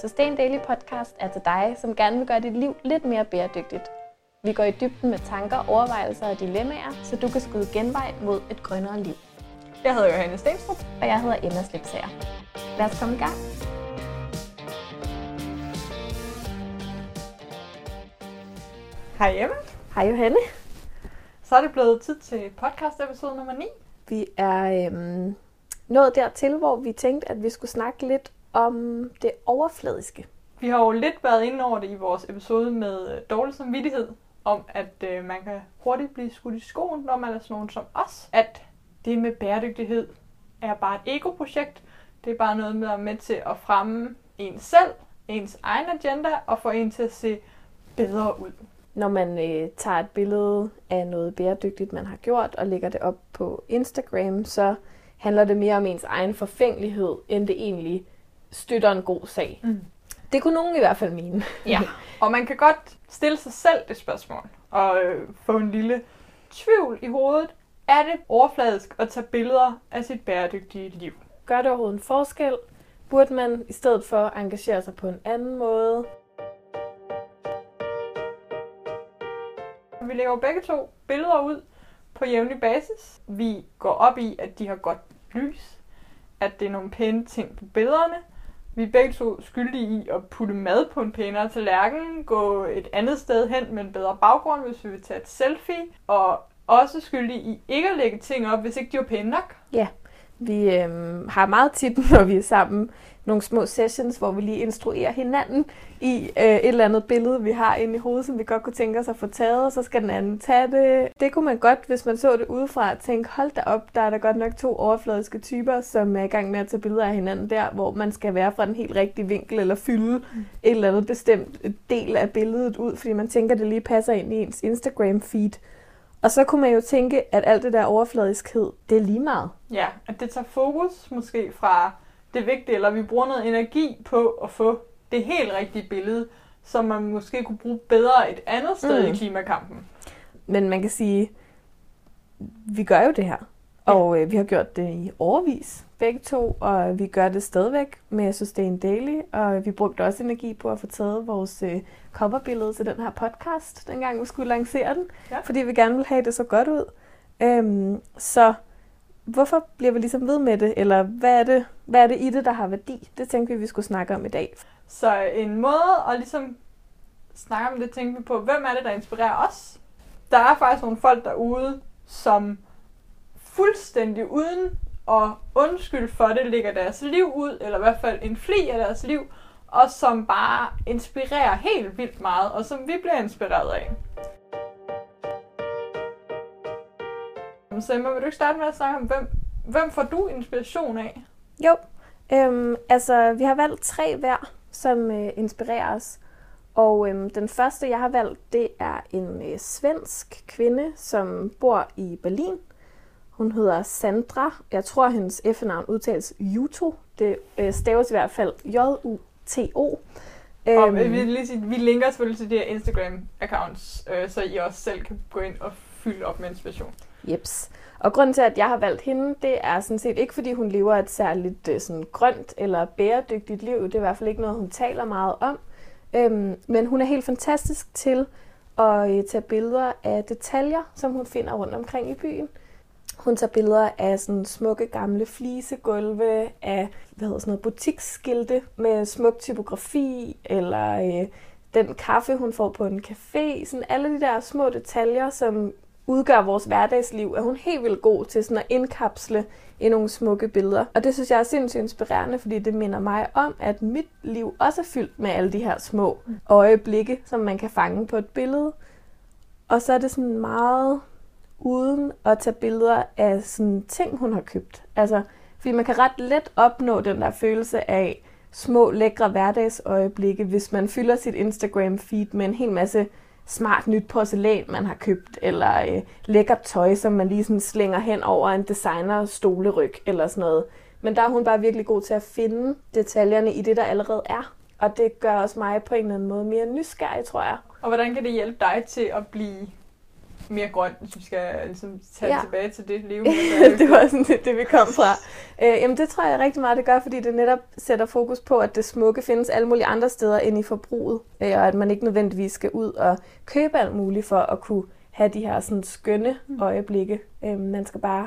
Sustain Daily Podcast er til dig, som gerne vil gøre dit liv lidt mere bæredygtigt. Vi går i dybden med tanker, overvejelser og dilemmaer, så du kan skyde genvej mod et grønnere liv. Jeg hedder Johanne Stenstrup. Og jeg hedder Emma Slipsager. Lad os komme i gang. Hej Emma. Hej Johanne. Så er det blevet tid til podcast episode nummer 9. Vi er øhm, nået dertil, hvor vi tænkte, at vi skulle snakke lidt om det overfladiske. Vi har jo lidt været inde over det i vores episode med øh, dårlig samvittighed, om at øh, man kan hurtigt blive skudt i skoen, når man er sådan nogen som os. At det med bæredygtighed er bare et ego-projekt. Det er bare noget med at med til at fremme en selv, ens egen agenda, og få en til at se bedre ud. Når man øh, tager et billede af noget bæredygtigt, man har gjort, og lægger det op på Instagram, så handler det mere om ens egen forfængelighed, end det egentlig støtter en god sag. Mm. Det kunne nogen i hvert fald mene. Ja, og man kan godt stille sig selv det spørgsmål, og øh, få en lille tvivl i hovedet. Er det overfladisk at tage billeder af sit bæredygtige liv? Gør det overhovedet en forskel? Burde man i stedet for engagere sig på en anden måde? Vi lægger jo begge to billeder ud på jævnlig basis. Vi går op i, at de har godt lys, at det er nogle pæne ting på billederne. Vi er begge to skyldige i at putte mad på en pænere tallerken, gå et andet sted hen med en bedre baggrund, hvis vi vil tage et selfie, og også skyldige i ikke at lægge ting op, hvis ikke de var pæne nok. Ja, vi øhm, har meget tit, når vi er sammen, nogle små sessions, hvor vi lige instruerer hinanden i øh, et eller andet billede, vi har inde i hovedet, som vi godt kunne tænke os at få taget, og så skal den anden tage det. Det kunne man godt, hvis man så det udefra, tænke, hold da op, der er der godt nok to overfladiske typer, som er i gang med at tage billeder af hinanden der, hvor man skal være fra den helt rigtige vinkel, eller fylde mm. et eller andet bestemt del af billedet ud, fordi man tænker, det lige passer ind i ens Instagram-feed. Og så kunne man jo tænke, at alt det der overfladiskhed, det er lige meget. Ja, at det tager fokus måske fra det vigtige, eller vi bruger noget energi på at få det helt rigtige billede, som man måske kunne bruge bedre et andet sted mm. i klimakampen. Men man kan sige, vi gør jo det her. Og øh, vi har gjort det i overvis, begge to, og vi gør det stadigvæk med Sustain Daily, og vi brugte også energi på at få taget vores øh, coverbillede til den her podcast, dengang vi skulle lancere den, ja. fordi vi gerne ville have det så godt ud. Øhm, så hvorfor bliver vi ligesom ved med det, eller hvad er det, hvad er det i det, der har værdi? Det tænkte vi, vi skulle snakke om i dag. Så en måde at ligesom snakke om det, tænker vi på, hvem er det, der inspirerer os? Der er faktisk nogle folk derude, som fuldstændig uden og undskyld for det, lægger deres liv ud, eller i hvert fald en fli af deres liv, og som bare inspirerer helt vildt meget, og som vi bliver inspireret af. Så Emma, vil du ikke starte med at snakke om, hvem, hvem får du inspiration af? Jo, øhm, altså vi har valgt tre hver, som øh, inspirerer os. Og øhm, den første, jeg har valgt, det er en øh, svensk kvinde, som bor i Berlin. Hun hedder Sandra. Jeg tror, hendes efternavn udtales Juto. Det øh, staves i hvert fald J-U-T-O. Og øhm, vi, lige sige, vi linker selvfølgelig til de her Instagram-accounts, øh, så I også selv kan gå ind og fylde op med inspiration. Jeps. Og grunden til, at jeg har valgt hende, det er sådan set ikke, fordi hun lever et særligt øh, sådan, grønt eller bæredygtigt liv. Det er i hvert fald ikke noget, hun taler meget om. Øhm, men hun er helt fantastisk til at øh, tage billeder af detaljer, som hun finder rundt omkring i byen. Hun tager billeder af sådan smukke gamle flisegulve, af hvad hedder sådan noget, butiksskilte med smuk typografi, eller øh, den kaffe, hun får på en café. Sådan alle de der små detaljer, som udgør vores hverdagsliv, er hun helt vildt god til sådan at indkapsle i nogle smukke billeder. Og det synes jeg er sindssygt inspirerende, fordi det minder mig om, at mit liv også er fyldt med alle de her små øjeblikke, som man kan fange på et billede. Og så er det sådan meget uden at tage billeder af sådan ting, hun har købt. Altså, fordi man kan ret let opnå den der følelse af små, lækre hverdagsøjeblikke, hvis man fylder sit Instagram-feed med en hel masse smart nyt porcelæn, man har købt, eller øh, lækkert tøj, som man lige sådan slænger hen over en designer stoleryg, eller sådan noget. Men der er hun bare virkelig god til at finde detaljerne i det, der allerede er. Og det gør også mig på en eller anden måde mere nysgerrig, tror jeg. Og hvordan kan det hjælpe dig til at blive mere grøn, hvis vi skal ligesom tage ja. tilbage til det liv? det var sådan det, det, vi kom fra. Øh, jamen det tror jeg rigtig meget, det gør, fordi det netop sætter fokus på, at det smukke findes alle mulige andre steder end i forbruget, øh, og at man ikke nødvendigvis skal ud og købe alt muligt for at kunne have de her sådan skønne Mm. øjeblikke. Øh, man skal bare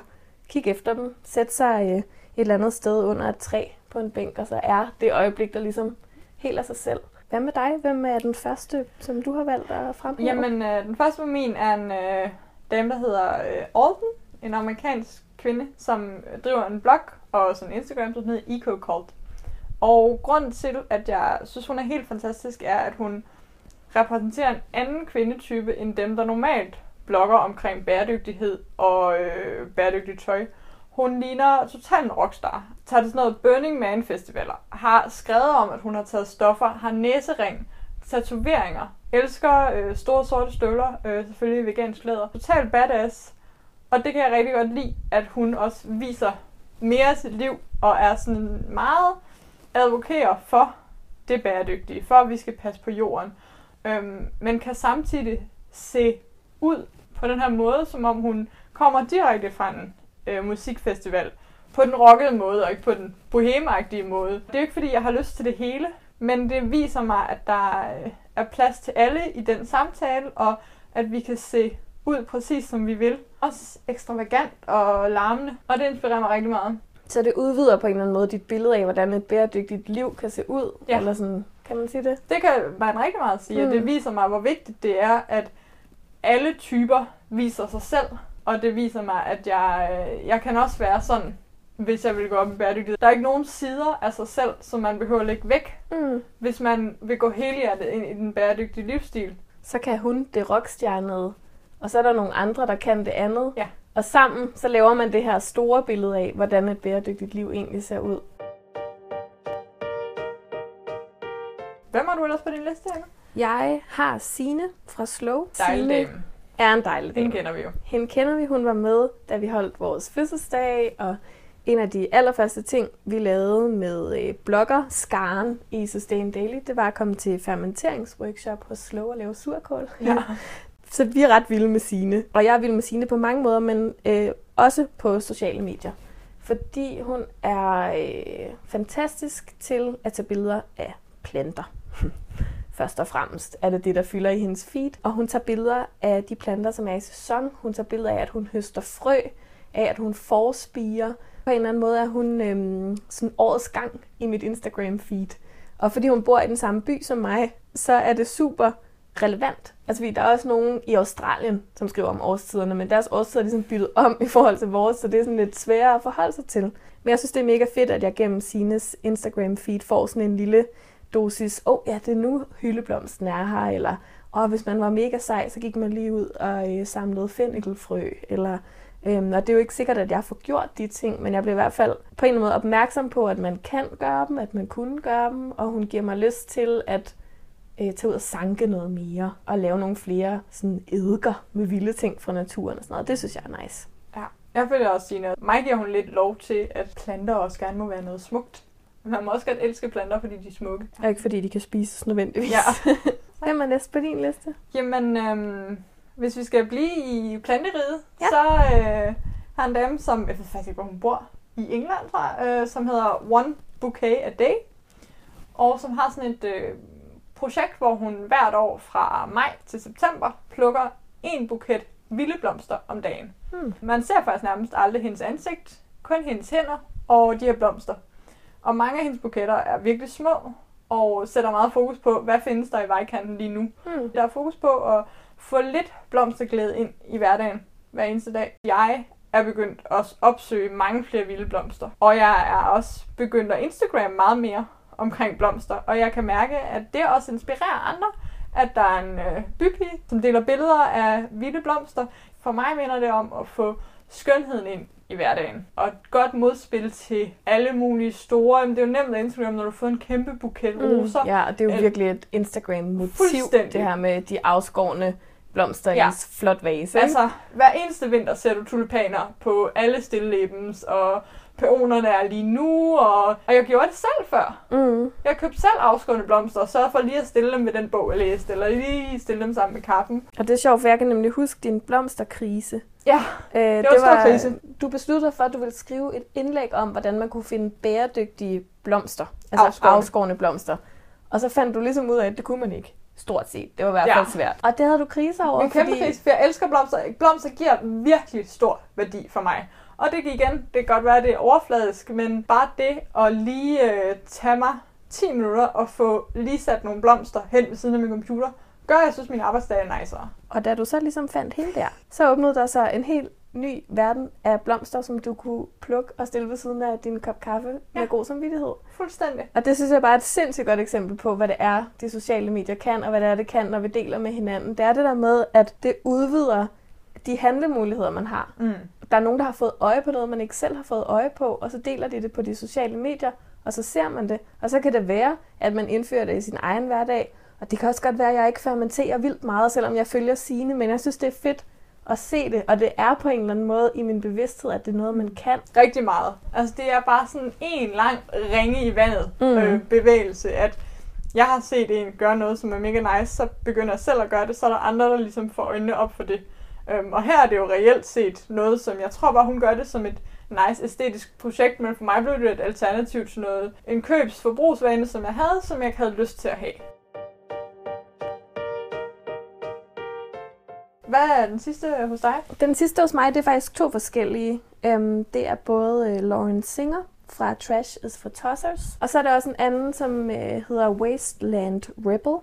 kigge efter dem, sætte sig øh, et eller andet sted under et træ på en bænk, og så er det øjeblik, der ligesom helt af sig selv. Hvad med dig? Hvem er den første, som du har valgt at fremhæve? Jamen, øh, den første på min er en øh, dame, der hedder øh, Alden, en amerikansk kvinde, som driver en blog og sådan en Instagram, som hedder EcoCult. Og grunden til, at jeg synes, hun er helt fantastisk, er, at hun repræsenterer en anden kvindetype end dem, der normalt blogger omkring bæredygtighed og øh, bæredygtigt tøj. Hun ligner totalt en rockstar. Tager til sådan noget Burning Man festivaler. Har skrevet om, at hun har taget stoffer. Har næsering. Tatoveringer. Elsker øh, store sorte støvler. Øh, selvfølgelig vegansk læder. Totalt badass. Og det kan jeg rigtig godt lide, at hun også viser mere af sit liv. Og er sådan meget advokerer for det bæredygtige. For at vi skal passe på jorden. Øhm, men kan samtidig se ud på den her måde, som om hun kommer direkte fra en øh, musikfestival. På den rockede måde, og ikke på den bohemagtige måde. Det er jo ikke, fordi jeg har lyst til det hele, men det viser mig, at der øh, er plads til alle i den samtale, og at vi kan se ud præcis som vi vil. Også ekstravagant og larmende, og det inspirerer mig rigtig meget. Så det udvider på en eller anden måde dit billede af, hvordan et bæredygtigt liv kan se ud? Ja. Eller sådan, kan man sige det? Det kan man rigtig meget sige, mm. og Mm. det viser mig, hvor vigtigt det er, at alle typer viser sig selv. Og det viser mig, at jeg, øh, jeg kan også være sådan, hvis jeg vil gå op i bæredygtighed. Der er ikke nogen sider af sig selv, som man behøver at lægge væk, Mm. hvis man vil gå helhjertet ind i den bæredygtige livsstil. Så kan hun det rockstjernede, og så er der nogle andre, der kan det andet. Ja. Og sammen så laver man det her store billede af, hvordan et bæredygtigt liv egentlig ser ud. Hvem har du ellers på din liste, Anna? Jeg har Sine fra Slow. Dejlig Signe dame. Er en dejlig dame. Den kender vi jo. Hende kender vi. Hun var med, da vi holdt vores fødselsdag, og en af de allerførste ting, vi lavede med øh, blogger Skaren i Sustain Daily, det var at komme til fermenteringsworkshop hos Slow og lave surkål. Ja. Så vi er ret vilde med Sine. Og jeg er vild med Sine på mange måder, men øh, også på sociale medier. Fordi hun er øh, fantastisk til at tage billeder af planter. Først og fremmest er det det, der fylder i hendes feed. Og hun tager billeder af de planter, som er i sæson. Hun tager billeder af, at hun høster frø, af at hun forspiger. På en eller anden måde er hun øhm, sådan årets gang i mit Instagram-feed. Og fordi hun bor i den samme by som mig, så er det super relevant. Altså, fordi der er også nogen i Australien, som skriver om årstiderne, men deres årstider er ligesom byttet om i forhold til vores, så det er sådan lidt sværere at forholde sig til. Men jeg synes, det er mega fedt, at jeg gennem Sines Instagram-feed får sådan en lille dosis, åh oh, ja, det er nu hyldeblomsten er her, eller og hvis man var mega sej, så gik man lige ud og øh, samlede fennikelfrø, eller Øhm, og det er jo ikke sikkert, at jeg får gjort de ting, men jeg blev i hvert fald på en eller anden måde opmærksom på, at man kan gøre dem, at man kunne gøre dem, og hun giver mig lyst til at øh, tage ud og sanke noget mere, og lave nogle flere sådan eddker med vilde ting fra naturen og sådan noget. Det synes jeg er nice. Ja. Jeg føler også, Signe, at mig giver hun lidt lov til, at planter også gerne må være noget smukt. Man må også godt elske planter, fordi de er smukke. Og ikke fordi de kan spises nødvendigvis. Ja. Hvem er næste på din liste? Jamen, øhm, hvis vi skal blive i planteriget, Ja. ja. så øh, har en dame, som, jeg ved faktisk ikke, hvor hun bor, i England, tror jeg, øh, som hedder One Bouquet a Day, og som har sådan et øh, projekt, hvor hun hvert år fra maj til september plukker en buket vilde blomster om dagen. Hmm. Man ser faktisk nærmest aldrig hendes ansigt, kun hendes hænder og de her blomster. Og mange af hendes buketter er virkelig små, og sætter meget fokus på, hvad findes der i vejkanten lige nu. Hmm. Der er fokus på at få lidt blomsterglæde ind i hverdagen hver eneste dag. Jeg er begyndt at opsøge mange flere vilde blomster. Og jeg er også begyndt at Instagram meget mere omkring blomster. Og jeg kan mærke, at det også inspirerer andre. At der er en øh, bypige, som deler billeder af vilde blomster. For mig minder det om at få skønheden ind i hverdagen. Og et godt modspil til alle mulige store. Jamen, det er jo nemt at Instagram, når du får en kæmpe buket roser. Mm. Ja, og det er jo Øh, virkelig et Instagram-motiv, det her med de afskårne blomster i Ja. en flot vase. Altså, hver eneste vinter ser du tulipaner på alle stillebens, og peonerne er lige nu, og, og jeg gjorde det selv før. Mm. Jeg købte selv afskårne blomster, og sørgede for lige at stille dem med den bog, jeg læste, eller lige stille dem sammen med kaffen. Og det er sjovt, for jeg kan nemlig huske din blomsterkrise, Ja, Øh, det, var stor krise. Du besluttede dig for, at du ville skrive et indlæg om, hvordan man kunne finde bæredygtige blomster. Altså Afskårne. afskårne blomster. Og så fandt du ligesom ud af, at det kunne man ikke. Stort set. Det var i hvert Ja. fald svært. Og det havde du kriser over, En kæmpe fordi... krise, for jeg elsker blomster. Blomster giver virkelig stor værdi for mig. Og det kan igen, det kan godt være, at det er overfladisk, men bare det at lige øh, tage mig 10 minutter og få lige sat nogle blomster hen ved siden af min computer, gør, at jeg synes, min arbejdsdag er nicere. Og da du så ligesom fandt hende der, så åbnede der sig en helt ny verden af blomster, som du kunne plukke og stille ved siden af din kop kaffe. Ja. med god samvittighed. Fuldstændig. Og det synes jeg bare er et sindssygt godt eksempel på, hvad det er, de sociale medier kan, og hvad det er, det kan, når vi deler med hinanden. Det er det der med, at det udvider de handlemuligheder, man har. Mm. Der er nogen, der har fået øje på noget, man ikke selv har fået øje på, og så deler de det på de sociale medier, og så ser man det. Og så kan det være, at man indfører det i sin egen hverdag. Og det kan også godt være, at jeg ikke fermenterer vildt meget, selvom jeg følger sine, men jeg synes, det er fedt at se det, og det er på en eller anden måde i min bevidsthed, at det er noget, man kan. Rigtig meget. Altså, det er bare sådan en lang ringe i vandet mm. øh, bevægelse, at jeg har set en gøre noget, som er mega nice, så begynder jeg selv at gøre det, så er der andre, der ligesom får øjnene op for det. Øhm, og her er det jo reelt set noget, som jeg tror bare, hun gør det som et nice æstetisk projekt, men for mig blev det et alternativ til noget, en købs forbrugsvane, som jeg havde, som jeg ikke havde lyst til at have. Hvad er den sidste øh, hos dig? Den sidste hos mig, det er faktisk to forskellige. Øhm, det er både øh, Lauren Singer fra Trash is for Tossers, og så er der også en anden, som øh, hedder Wasteland Rebel.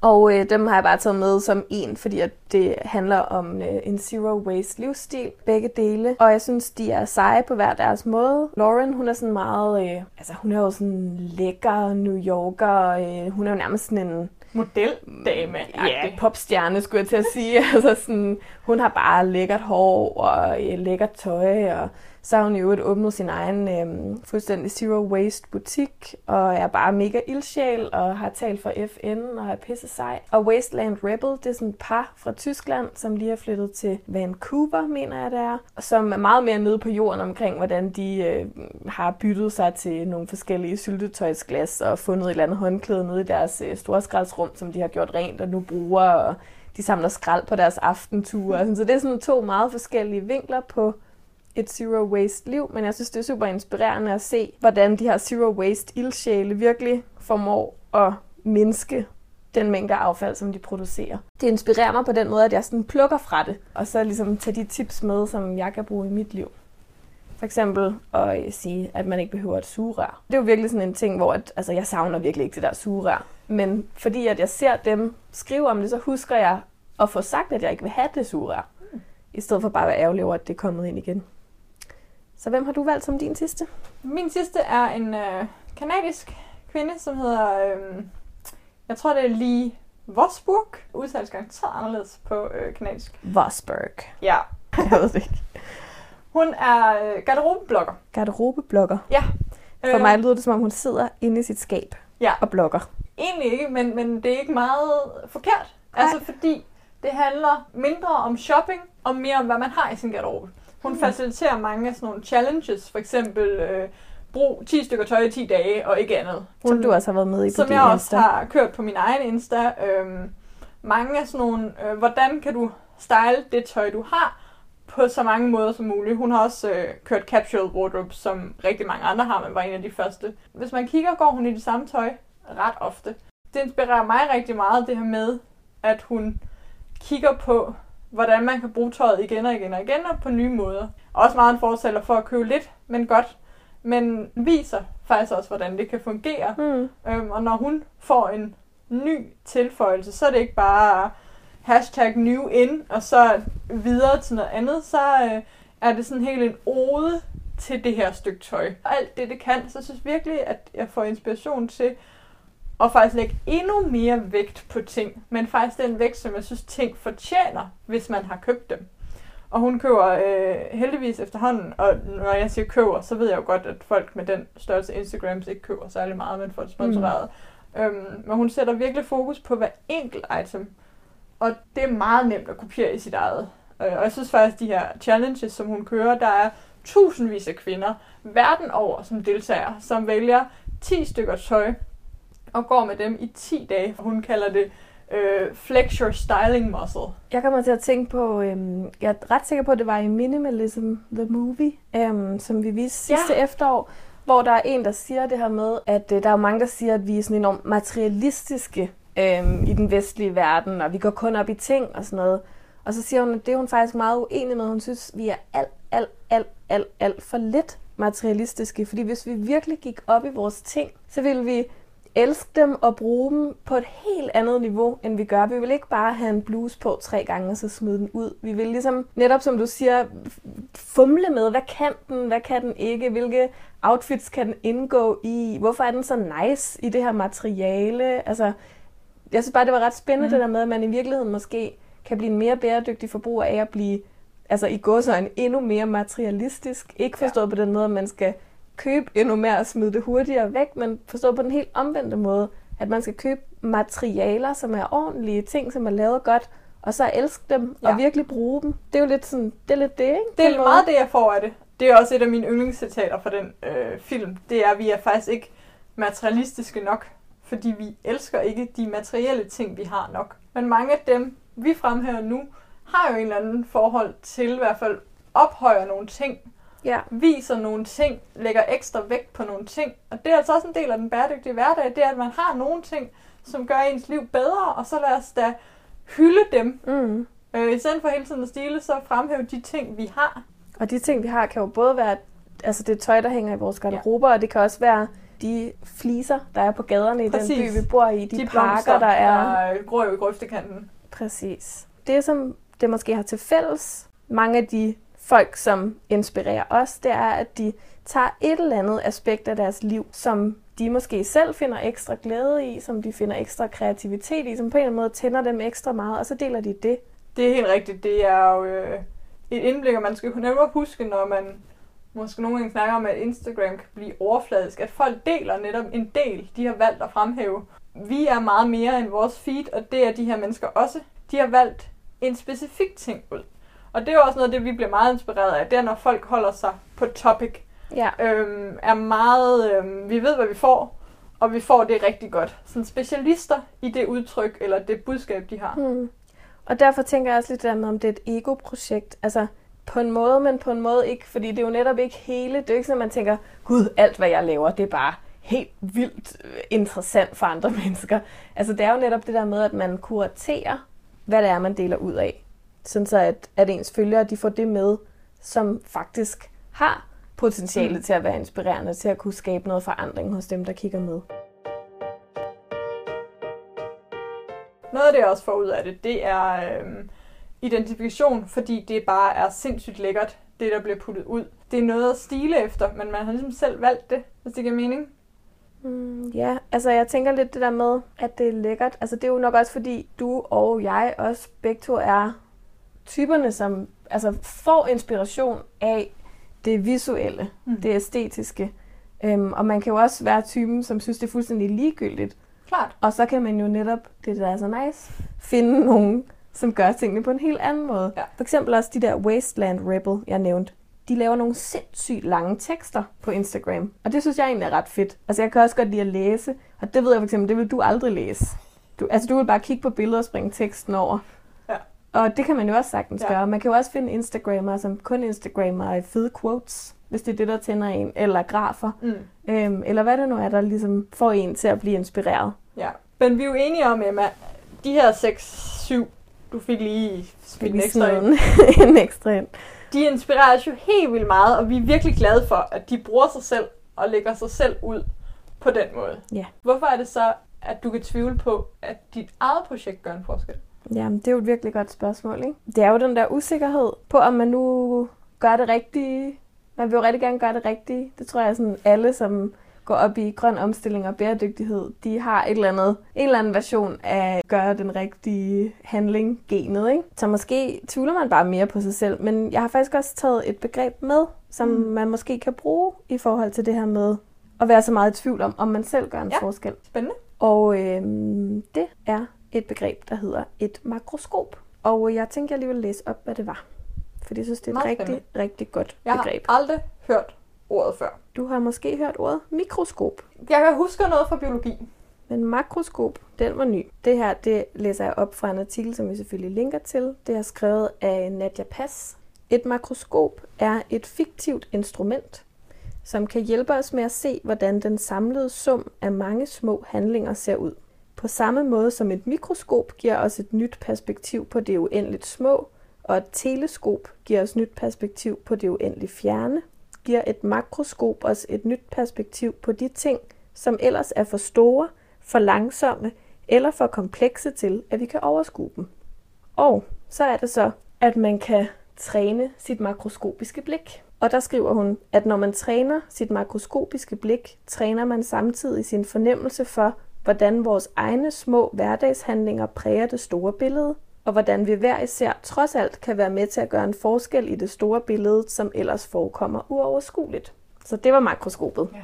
Og øh, dem har jeg bare taget med som en, fordi at det handler om øh, en zero waste livsstil, begge dele. Og jeg synes, de er seje på hver deres måde. Lauren, hun er sådan meget, øh, altså hun er jo sådan lækker New Yorker, øh, hun er jo nærmest sådan en Modeldame. Ja, popstjerne skulle jeg til at sige. altså sådan, hun har bare lækkert hår og øh, lækkert tøj, og så har hun jo åbnet sin egen øh, fuldstændig zero waste butik, og er bare mega ildsjæl, og har talt for FN, og er pisse sej. Og Wasteland Rebel, det er sådan et par fra Tyskland, som lige er flyttet til Vancouver, mener jeg det er, og som er meget mere nede på jorden omkring, hvordan de øh, har byttet sig til nogle forskellige syltetøjsglas, og fundet et eller andet håndklæde nede i deres øh, storskraldsrum, som de har gjort rent og nu bruger, og de samler skrald på deres aftenture. Så det er sådan to meget forskellige vinkler på et zero waste liv, men jeg synes, det er super inspirerende at se, hvordan de her zero waste ildsjæle virkelig formår at mindske den mængde affald, som de producerer. Det inspirerer mig på den måde, at jeg sådan plukker fra det, og så ligesom tager de tips med, som jeg kan bruge i mit liv. For eksempel at øh, sige, at man ikke behøver et sugerør. Det er jo virkelig sådan en ting, hvor at, altså, jeg savner virkelig ikke det der sugerør. Men fordi at jeg ser dem skrive om det, så husker jeg at få sagt, at jeg ikke vil have det sugerør. I stedet for bare at være ærgerlig over, at det er kommet ind igen. Så hvem har du valgt som din sidste? Min sidste er en øh, kanadisk kvinde, som hedder, øh, jeg tror det er Lee Vosburg. Udtales garanteret anderledes på øh, kanadisk. Vosberg. Ja. Jeg ved det ikke. Hun er øh, garderobeblogger. Garderobeblogger. For Øh, mig lyder det, som om hun sidder inde i sit skab Ja. og blogger. Egentlig ikke, men, men det er ikke meget forkert. Nej. Altså fordi det handler mindre om shopping og mere om, hvad man har i sin garderobe. Hun Mm. faciliterer mange af sådan nogle challenges, for eksempel øh, brug 10 stykker tøj i 10 dage og ikke andet. Hun, Som du også har været med i på som jeg også Insta. har kørt på min egen Insta. Øhm, mange af sådan nogle, øh, hvordan kan du style det tøj, du har, på så mange måder som muligt. Hun har også øh, kørt capsule wardrobe, som rigtig mange andre har, men var en af de første. Hvis man kigger, går hun i det samme tøj ret ofte. Det inspirerer mig rigtig meget, det her med, at hun kigger på, hvordan man kan bruge tøjet igen og igen og igen, og på nye måder. Også meget en fortæller for at købe lidt, men godt. Men viser faktisk også, hvordan det kan fungere. Mm. Øhm, og når hun får en ny tilføjelse, så er det ikke bare hashtag new in, og så videre til noget andet, så øh, er det sådan helt en ode til det her stykke tøj. Og alt det, det kan, så jeg synes virkelig, at jeg får inspiration til at faktisk lægge endnu mere vægt på ting, men faktisk den vægt, som jeg synes, ting fortjener, hvis man har købt dem. Og hun køber øh, heldigvis efterhånden, og når jeg siger køber, så ved jeg jo godt, at folk med den størrelse Instagrams ikke køber særlig meget, men får det sponsoreret. Mm. Øhm, men hun sætter virkelig fokus på hver enkelt item, og det er meget nemt at kopiere i sit eget. Øh, og jeg synes faktisk, de her challenges, som hun kører, der er tusindvis af kvinder verden over, som deltager, som vælger 10 stykker tøj og går med dem i 10 dage. Hun kalder det øh, flex your styling muscle. Jeg kommer til at tænke på, øhm, jeg er ret sikker på, at det var i Minimalism The Movie, øhm, som vi viste sidste Ja. efterår, hvor der er en, der siger det her med, at øh, der er mange, der siger, at vi er sådan enormt materialistiske øhm, i den vestlige verden, og vi går kun op i ting og sådan noget. Og så siger hun, at det er hun faktisk meget uenig med. Hun synes, vi er alt, alt, alt, alt, alt for lidt materialistiske. Fordi hvis vi virkelig gik op i vores ting, så ville vi elske dem og bruge dem på et helt andet niveau, end vi gør. Vi vil ikke bare have en bluse på tre gange og så smide den ud. Vi vil ligesom, netop som du siger, fumle med, hvad kan den, hvad kan den ikke, hvilke outfits kan den indgå i, hvorfor er den så nice i det her materiale. Altså, jeg synes bare, det var ret spændende, mm. det der med, at man i virkeligheden måske kan blive en mere bæredygtig forbruger af at blive, altså i gåsøjne, endnu mere materialistisk. Ikke forstået ja. på den måde, at man skal købe endnu mere og smide det hurtigere væk, men forstået på den helt omvendte måde, at man skal købe materialer, som er ordentlige, ting, som er lavet godt, og så elske dem ja. Og virkelig bruge dem. Det er jo lidt sådan, det er lidt det, ikke? Det er meget det, jeg får af det. Det er også et af mine yndlingscitater fra den øh, film. Det er, at vi er faktisk ikke materialistiske nok, fordi vi elsker ikke de materielle ting, vi har nok. Men mange af dem, vi fremhæver nu, har jo en eller anden forhold til i hvert fald ophøjer nogle ting, Ja. viser nogle ting, lægger ekstra vægt på nogle ting. Og det er altså også en del af den bæredygtige hverdag, det er, at man har nogle ting, som gør ens liv bedre, og så lad os da hylde dem. Mm. Øh, I stedet for hele tiden at stile, så fremhæve de ting, vi har. Og de ting, vi har, kan jo både være altså det tøj, der hænger i vores garderober, ja. og det kan også være de fliser, der er på gaderne i Præcis. den by, vi bor i. De, De, de parker, der er... der gror jo i grøftekanten. Præcis. Det, som det måske har til fælles, mange af de folk, som inspirerer os, det er, at de tager et eller andet aspekt af deres liv, som de måske selv finder ekstra glæde i, som de finder ekstra kreativitet i, som på en eller anden måde tænder dem ekstra meget, og så deler de det. Det er helt rigtigt. Det er jo øh, et indblik, og man skal kunne nemmere huske, når man måske nogle gange snakker om, at Instagram kan blive overfladisk, at folk deler netop en del, de har valgt at fremhæve. Vi er meget mere end vores feed, og det er de her mennesker også. De har valgt en specifik ting ud. Og det er jo også noget af det, vi bliver meget inspireret af. Det er, når folk holder sig på topic. Ja. Øhm, er meget... Øhm, vi ved, hvad vi får, og vi får det rigtig godt. Sådan specialister i det udtryk, eller det budskab, de har. Hmm. Og derfor tænker jeg også lidt der med, om det er et ego-projekt. Altså på en måde, men på en måde ikke, fordi det er jo netop ikke hele. Det er jo ikke sådan, at man tænker, gud, alt hvad jeg laver, det er bare helt vildt øh, interessant for andre mennesker. Altså det er jo netop det der med, at man kuraterer, hvad det er, man deler ud af. Sådan så, at, at ens følgere, de får det med, som faktisk har potentiale Mm. til at være inspirerende, til at kunne skabe noget forandring hos dem, der kigger med. Noget af det, jeg også får ud af det, det er øhm, identifikation, fordi det bare er sindssygt lækkert, det der bliver puttet ud. Det er noget at stile efter, men man har ligesom selv valgt det, hvis det giver mening. Mm, ja, altså jeg tænker lidt det der med, at det er lækkert. Altså det er jo nok også fordi, du og jeg også begge to er typerne, som altså, får inspiration af det visuelle, Mm. det æstetiske. Øhm, og man kan jo også være typen, som synes, det er fuldstændig ligegyldigt. Klart. Og så kan man jo netop, det der er så nice, finde nogen, som gør tingene på en helt anden måde. Ja. For eksempel også de der Wasteland Rebel, jeg nævnte. De laver nogle sindssygt lange tekster på Instagram. Og det synes jeg egentlig er ret fedt. Altså jeg kan også godt lide at læse. Og det ved jeg for eksempel, det vil du aldrig læse. Du, altså du vil bare kigge på billeder og springe teksten over. Og det kan man jo også sagtens Ja. gøre. Man kan jo også finde Instagrammer, som kun Instagrammer fede quotes, hvis det er det, der tænder en. Eller grafer. Mm. Øhm, eller hvad det nu er, der ligesom får en til at blive inspireret. Ja. Men vi er jo enige om, Emma, de her 6-7, du fik lige smidt en ekstra ind, en ekstra ind. de inspirerer os jo helt vildt meget, og vi er virkelig glade for, at de bruger sig selv og lægger sig selv ud på den måde. Ja. Hvorfor er det så, at du kan tvivle på, at dit eget projekt gør en forskel? Jamen, det er jo et virkelig godt spørgsmål, ikke? Det er jo den der usikkerhed på, om man nu gør det rigtige. Man vil jo rigtig gerne gøre det rigtige. Det tror jeg, sådan alle, som går op i grøn omstilling og bæredygtighed, de har et eller andet, en eller anden version af at gøre den rigtige handling genet, ikke? Så måske tvivler man bare mere på sig selv. Men jeg har faktisk også taget et begreb med, som Mm. man måske kan bruge i forhold til det her med at være så meget i tvivl om, om man selv gør en Ja. forskel. Spændende. Og øhm, det er et begreb, der hedder et makroskop. Og jeg tænker, jeg lige vil læse op, hvad det var. For jeg synes, det er et rigtig, rigtig godt Jeg begreb. har aldrig hørt ordet før. Du har måske hørt ordet mikroskop. Jeg kan huske noget fra biologi. Men makroskop, den var ny. Det her, det læser jeg op fra en artikel, som vi selvfølgelig linker til. Det er skrevet af Nadja Pass. Et makroskop er et fiktivt instrument, som kan hjælpe os med at se, hvordan den samlede sum af mange små handlinger ser ud. På samme måde som et mikroskop giver os et nyt perspektiv på det uendeligt små, og et teleskop giver os nyt perspektiv på det uendeligt fjerne, giver et makroskop os et nyt perspektiv på de ting, som ellers er for store, for langsomme eller for komplekse til, at vi kan overskue dem. Og så er det så, at man kan træne sit makroskopiske blik. Og der skriver hun, at når man træner sit makroskopiske blik, træner man samtidig sin fornemmelse for, hvordan vores egne små hverdagshandlinger præger det store billede, og hvordan vi hver især trods alt kan være med til at gøre en forskel i det store billede, som ellers forekommer uoverskueligt. Så det var makroskopet. Ja.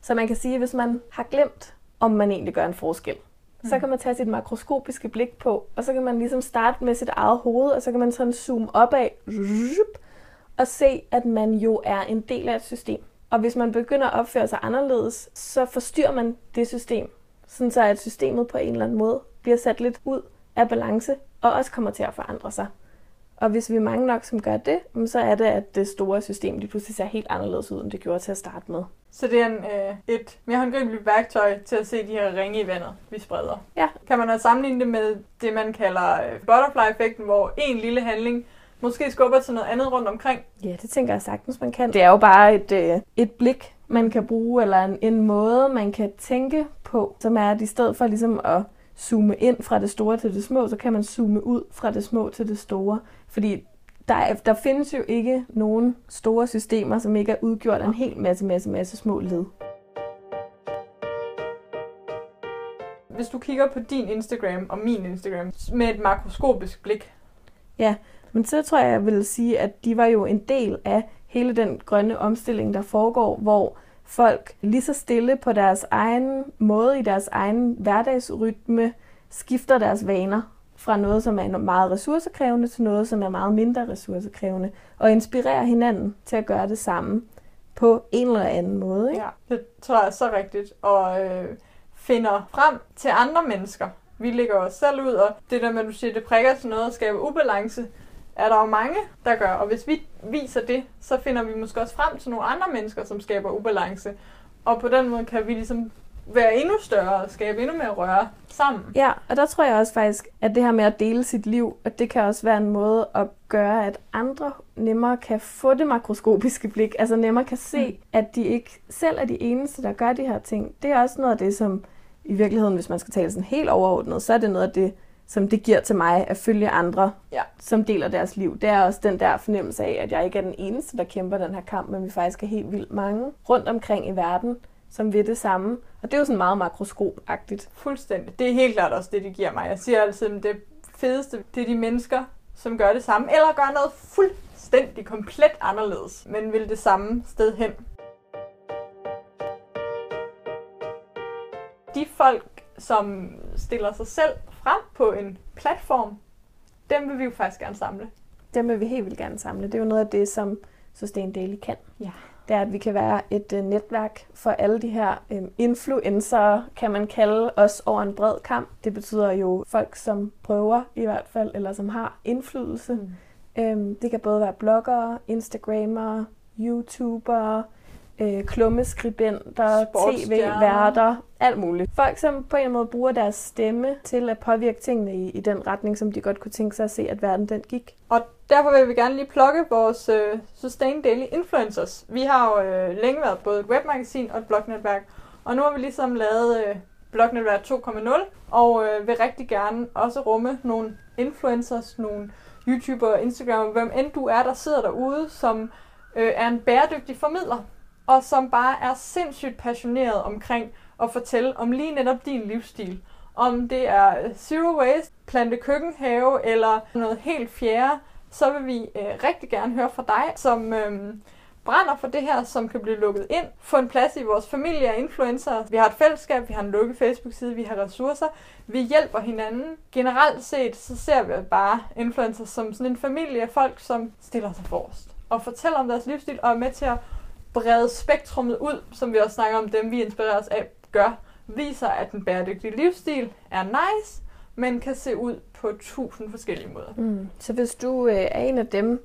Så man kan sige, at hvis man har glemt, om man egentlig gør en forskel, mm. så kan man tage sit makroskopiske blik på, og så kan man ligesom starte med sit eget hoved, og så kan man sådan zoome opad og se, at man jo er en del af et system. Og hvis man begynder at opføre sig anderledes, så forstyrrer man det system, sådan så at systemet på en eller anden måde bliver sat lidt ud af balance, og også kommer til at forandre sig. Og hvis vi er mange nok, som gør det, så er det, at det store system lige pludselig ser helt anderledes ud, end det gjorde til at starte med. Så det er en, øh, et mere håndgribeligt værktøj til at se de her ringe i vandet, vi spreder. Ja. Kan man også sammenligne det med det, man kalder øh, butterfly-effekten, hvor en lille handling måske skubber til noget andet rundt omkring? Ja, det tænker jeg sagtens, man kan. Det er jo bare et, øh, et blik, man kan bruge, eller en, en måde, man kan tænke på, som er, at i stedet for ligesom at zoome ind fra det store til det små, så kan man zoome ud fra det små til det store. Fordi der, er, der findes jo ikke nogen store systemer, som ikke er udgjort af en hel masse, masse, masse små led. Hvis du kigger på din Instagram og min Instagram med et makroskopisk blik. Ja, men så tror jeg, jeg vil sige, at de var jo en del af hele den grønne omstilling, der foregår, hvor folk lige så stille på deres egen måde, i deres egen hverdagsrytme, skifter deres vaner fra noget, som er meget ressourcekrævende, til noget, som er meget mindre ressourcekrævende, og inspirerer hinanden til at gøre det samme på en eller anden måde. Ikke? Ja, det tror jeg er så rigtigt. Og øh, finder frem til andre mennesker. Vi ligger os selv ud, og det der med, at du siger, det prikker til noget og skaber ubalance, er der jo mange, der gør. Og hvis vi viser det, så finder vi måske også frem til nogle andre mennesker, som skaber ubalance. Og på den måde kan vi ligesom være endnu større og skabe endnu mere røre sammen. Ja, og der tror jeg også faktisk, at det her med at dele sit liv, at det kan også være en måde at gøre, at andre nemmere kan få det makroskopiske blik, altså nemmere kan se, mm. at de ikke selv er de eneste, der gør de her ting. Det er også noget af det, som i virkeligheden, hvis man skal tale sådan helt overordnet, så er det noget af det, som det giver til mig at følge andre, ja. som deler deres liv. Det er også den der fornemmelse af, at jeg ikke er den eneste, der kæmper den her kamp, men vi faktisk er helt vildt mange rundt omkring i verden, som vil det samme. Og det er jo sådan meget makroskopagtigt. Fuldstændig. Det er helt klart også det, det giver mig. Jeg siger altid, at det fedeste, det er de mennesker, som gør det samme, eller gør noget fuldstændig komplet anderledes, men vil det samme sted hen. De folk, som stiller sig selv frem på en platform, dem vil vi jo faktisk gerne samle. Dem vil vi helt vildt gerne samle. Det er jo noget af det, som Sustain Daily kan. Ja. Det er, at vi kan være et uh, netværk for alle de her um, influencer, kan man kalde os over en bred kamp. Det betyder jo folk, som prøver i hvert fald, eller som har indflydelse. Mm. Um, det kan både være bloggere, instagramere, youtubere, øh, klummeskribenter, tv-værter, alt muligt. Folk, som på en måde bruger deres stemme til at påvirke tingene i, i den retning, som de godt kunne tænke sig at se, at verden den gik. Og derfor vil vi gerne lige plukke vores øh, Sustain Daily Influencers. Vi har jo øh, længe været både et webmagasin og et blognetværk, og nu har vi ligesom lavet øh, blognetværk 2.0, og øh, vil rigtig gerne også rumme nogle influencers, nogle YouTuber, Instagram, hvem end du er, der sidder derude, som øh, er en bæredygtig formidler og som bare er sindssygt passioneret omkring at fortælle om lige netop din livsstil. Om det er øh, zero waste, plante køkkenhave eller noget helt fjerde, så vil vi øh, rigtig gerne høre fra dig, som øh, brænder for det her, som kan blive lukket ind, få en plads i vores familie af influencer. Vi har et fællesskab, vi har en lukket Facebook-side, vi har ressourcer, vi hjælper hinanden. Generelt set, så ser vi bare influencers som sådan en familie af folk, som stiller sig forrest og fortæller om deres livsstil og er med til at brede spektrummet ud, som vi også snakker om, dem vi inspireres af, gør, viser, at den bæredygtige livsstil er nice, men kan se ud på tusind forskellige måder. Mm. Så hvis du øh, er en af dem,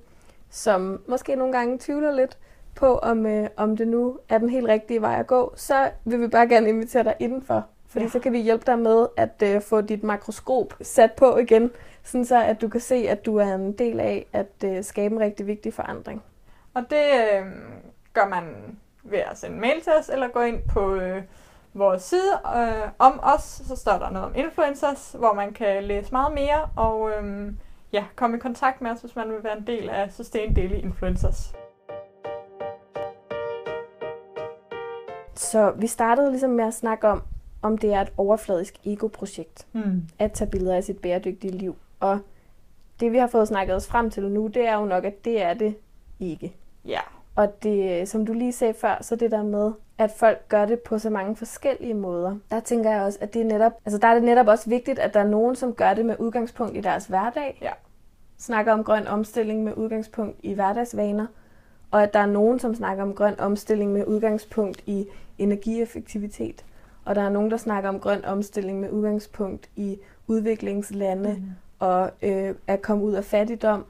som måske nogle gange tvivler lidt på, om, øh, om det nu er den helt rigtige vej at gå, så vil vi bare gerne invitere dig indenfor. Fordi ja. så kan vi hjælpe dig med at øh, få dit makroskop sat på igen, sådan så at du kan se, at du er en del af at øh, skabe en rigtig vigtig forandring. Og det øh, gør man ved at sende mail til os, eller gå ind på øh, vores side øh, om os, så står der noget om influencers, hvor man kan læse meget mere, og øh, ja, komme i kontakt med os, hvis man vil være en del af Sustain Daily Influencers. Så vi startede ligesom med at snakke om, om det er et overfladisk ego-projekt Hmm. at tage billeder af sit bæredygtige liv. Og det vi har fået snakket os frem til nu, det er jo nok, at det er det ikke. Ja, Og det, som du lige sagde før, så det der med, at folk gør det på så mange forskellige måder. Der tænker jeg også, at det er netop, altså der er det netop også vigtigt, at der er nogen, som gør det med udgangspunkt i deres hverdag. Ja. Snakker om grøn omstilling med udgangspunkt i hverdagsvaner. Og at der er nogen, som snakker om grøn omstilling med udgangspunkt i energieffektivitet. Og der er nogen, der snakker om grøn omstilling med udgangspunkt i udviklingslande Mm. og øh, at komme ud af fattigdom.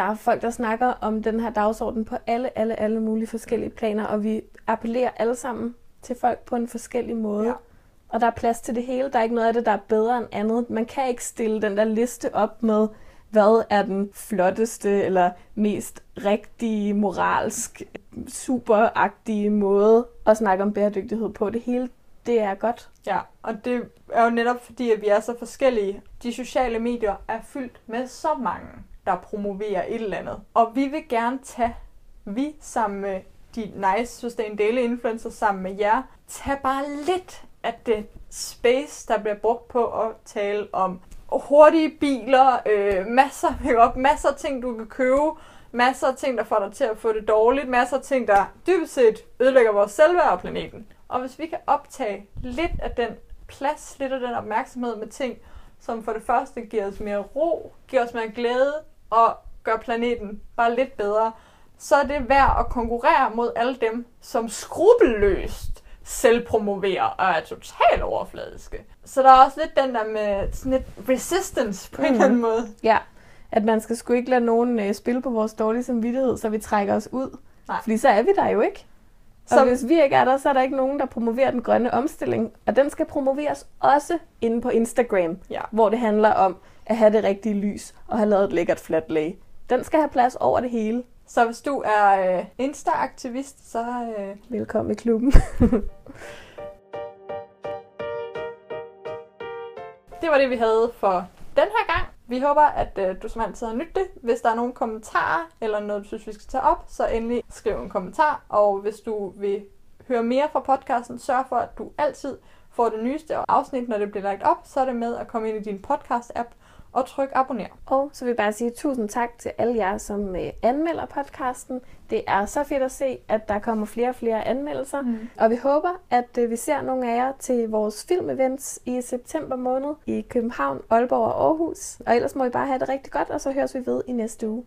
Der er folk, der snakker om den her dagsorden på alle, alle, alle mulige forskellige planer, og vi appellerer alle sammen til folk på en forskellig måde. Ja. Og der er plads til det hele. Der er ikke noget af det, der er bedre end andet. Man kan ikke stille den der liste op med, hvad er den flotteste eller mest rigtige, moralsk, superagtige måde at snakke om bæredygtighed på. Det hele, det er godt. Ja, og det er jo netop fordi, at vi er så forskellige. De sociale medier er fyldt med så mange, der promoverer et eller andet. Og vi vil gerne tage, vi sammen med de nice Sustain Daily influencers sammen med jer, tage bare lidt af det space, der bliver brugt på at tale om hurtige biler, øh, masser af makeup, masser af ting, du kan købe, masser af ting, der får dig til at få det dårligt, masser af ting, der dybest set ødelægger vores selvværd og planeten. Og hvis vi kan optage lidt af den plads, lidt af den opmærksomhed med ting, som for det første giver os mere ro, giver os mere glæde og gør planeten bare lidt bedre, så er det værd at konkurrere mod alle dem, som skrupelløst selvpromoverer og er totalt overfladiske. Så der er også lidt den der med sådan lidt resistance på en Mhm. eller anden måde. Ja, at man skal sgu ikke lade nogen øh, spille på vores dårlige samvittighed, så vi trækker os ud. Nej. Fordi så er vi der jo ikke. Så- hvis vi ikke er der, så er der ikke nogen, der promoverer den grønne omstilling. Og den skal promoveres også inde på Instagram, Ja. hvor det handler om at have det rigtige lys og have lavet et lækkert flat lag. Den skal have plads over det hele. Så hvis du er øh, Insta-aktivist, så øh, Velkommen i klubben. det var det, vi havde for den her gang. Vi håber, at øh, du som altid har nyttet det. Hvis der er nogle kommentarer, eller noget, du synes, vi skal tage op, så endelig skriv en kommentar. Og hvis du vil høre mere fra podcasten, sørg for, at du altid får det nyeste afsnit, når det bliver lagt op. Så er det med at komme ind i din podcast-app og trykke abonner. Og så vil jeg bare sige tusind tak til alle jer, som øh, anmelder podcasten. Det er så fedt at se, at der kommer flere og flere anmeldelser. Mm. Og vi håber, at øh, vi ser nogle af jer til vores filmevents i september måned i København, Aalborg og Aarhus. Og ellers må I bare have det rigtig godt, og så høres vi ved i næste uge.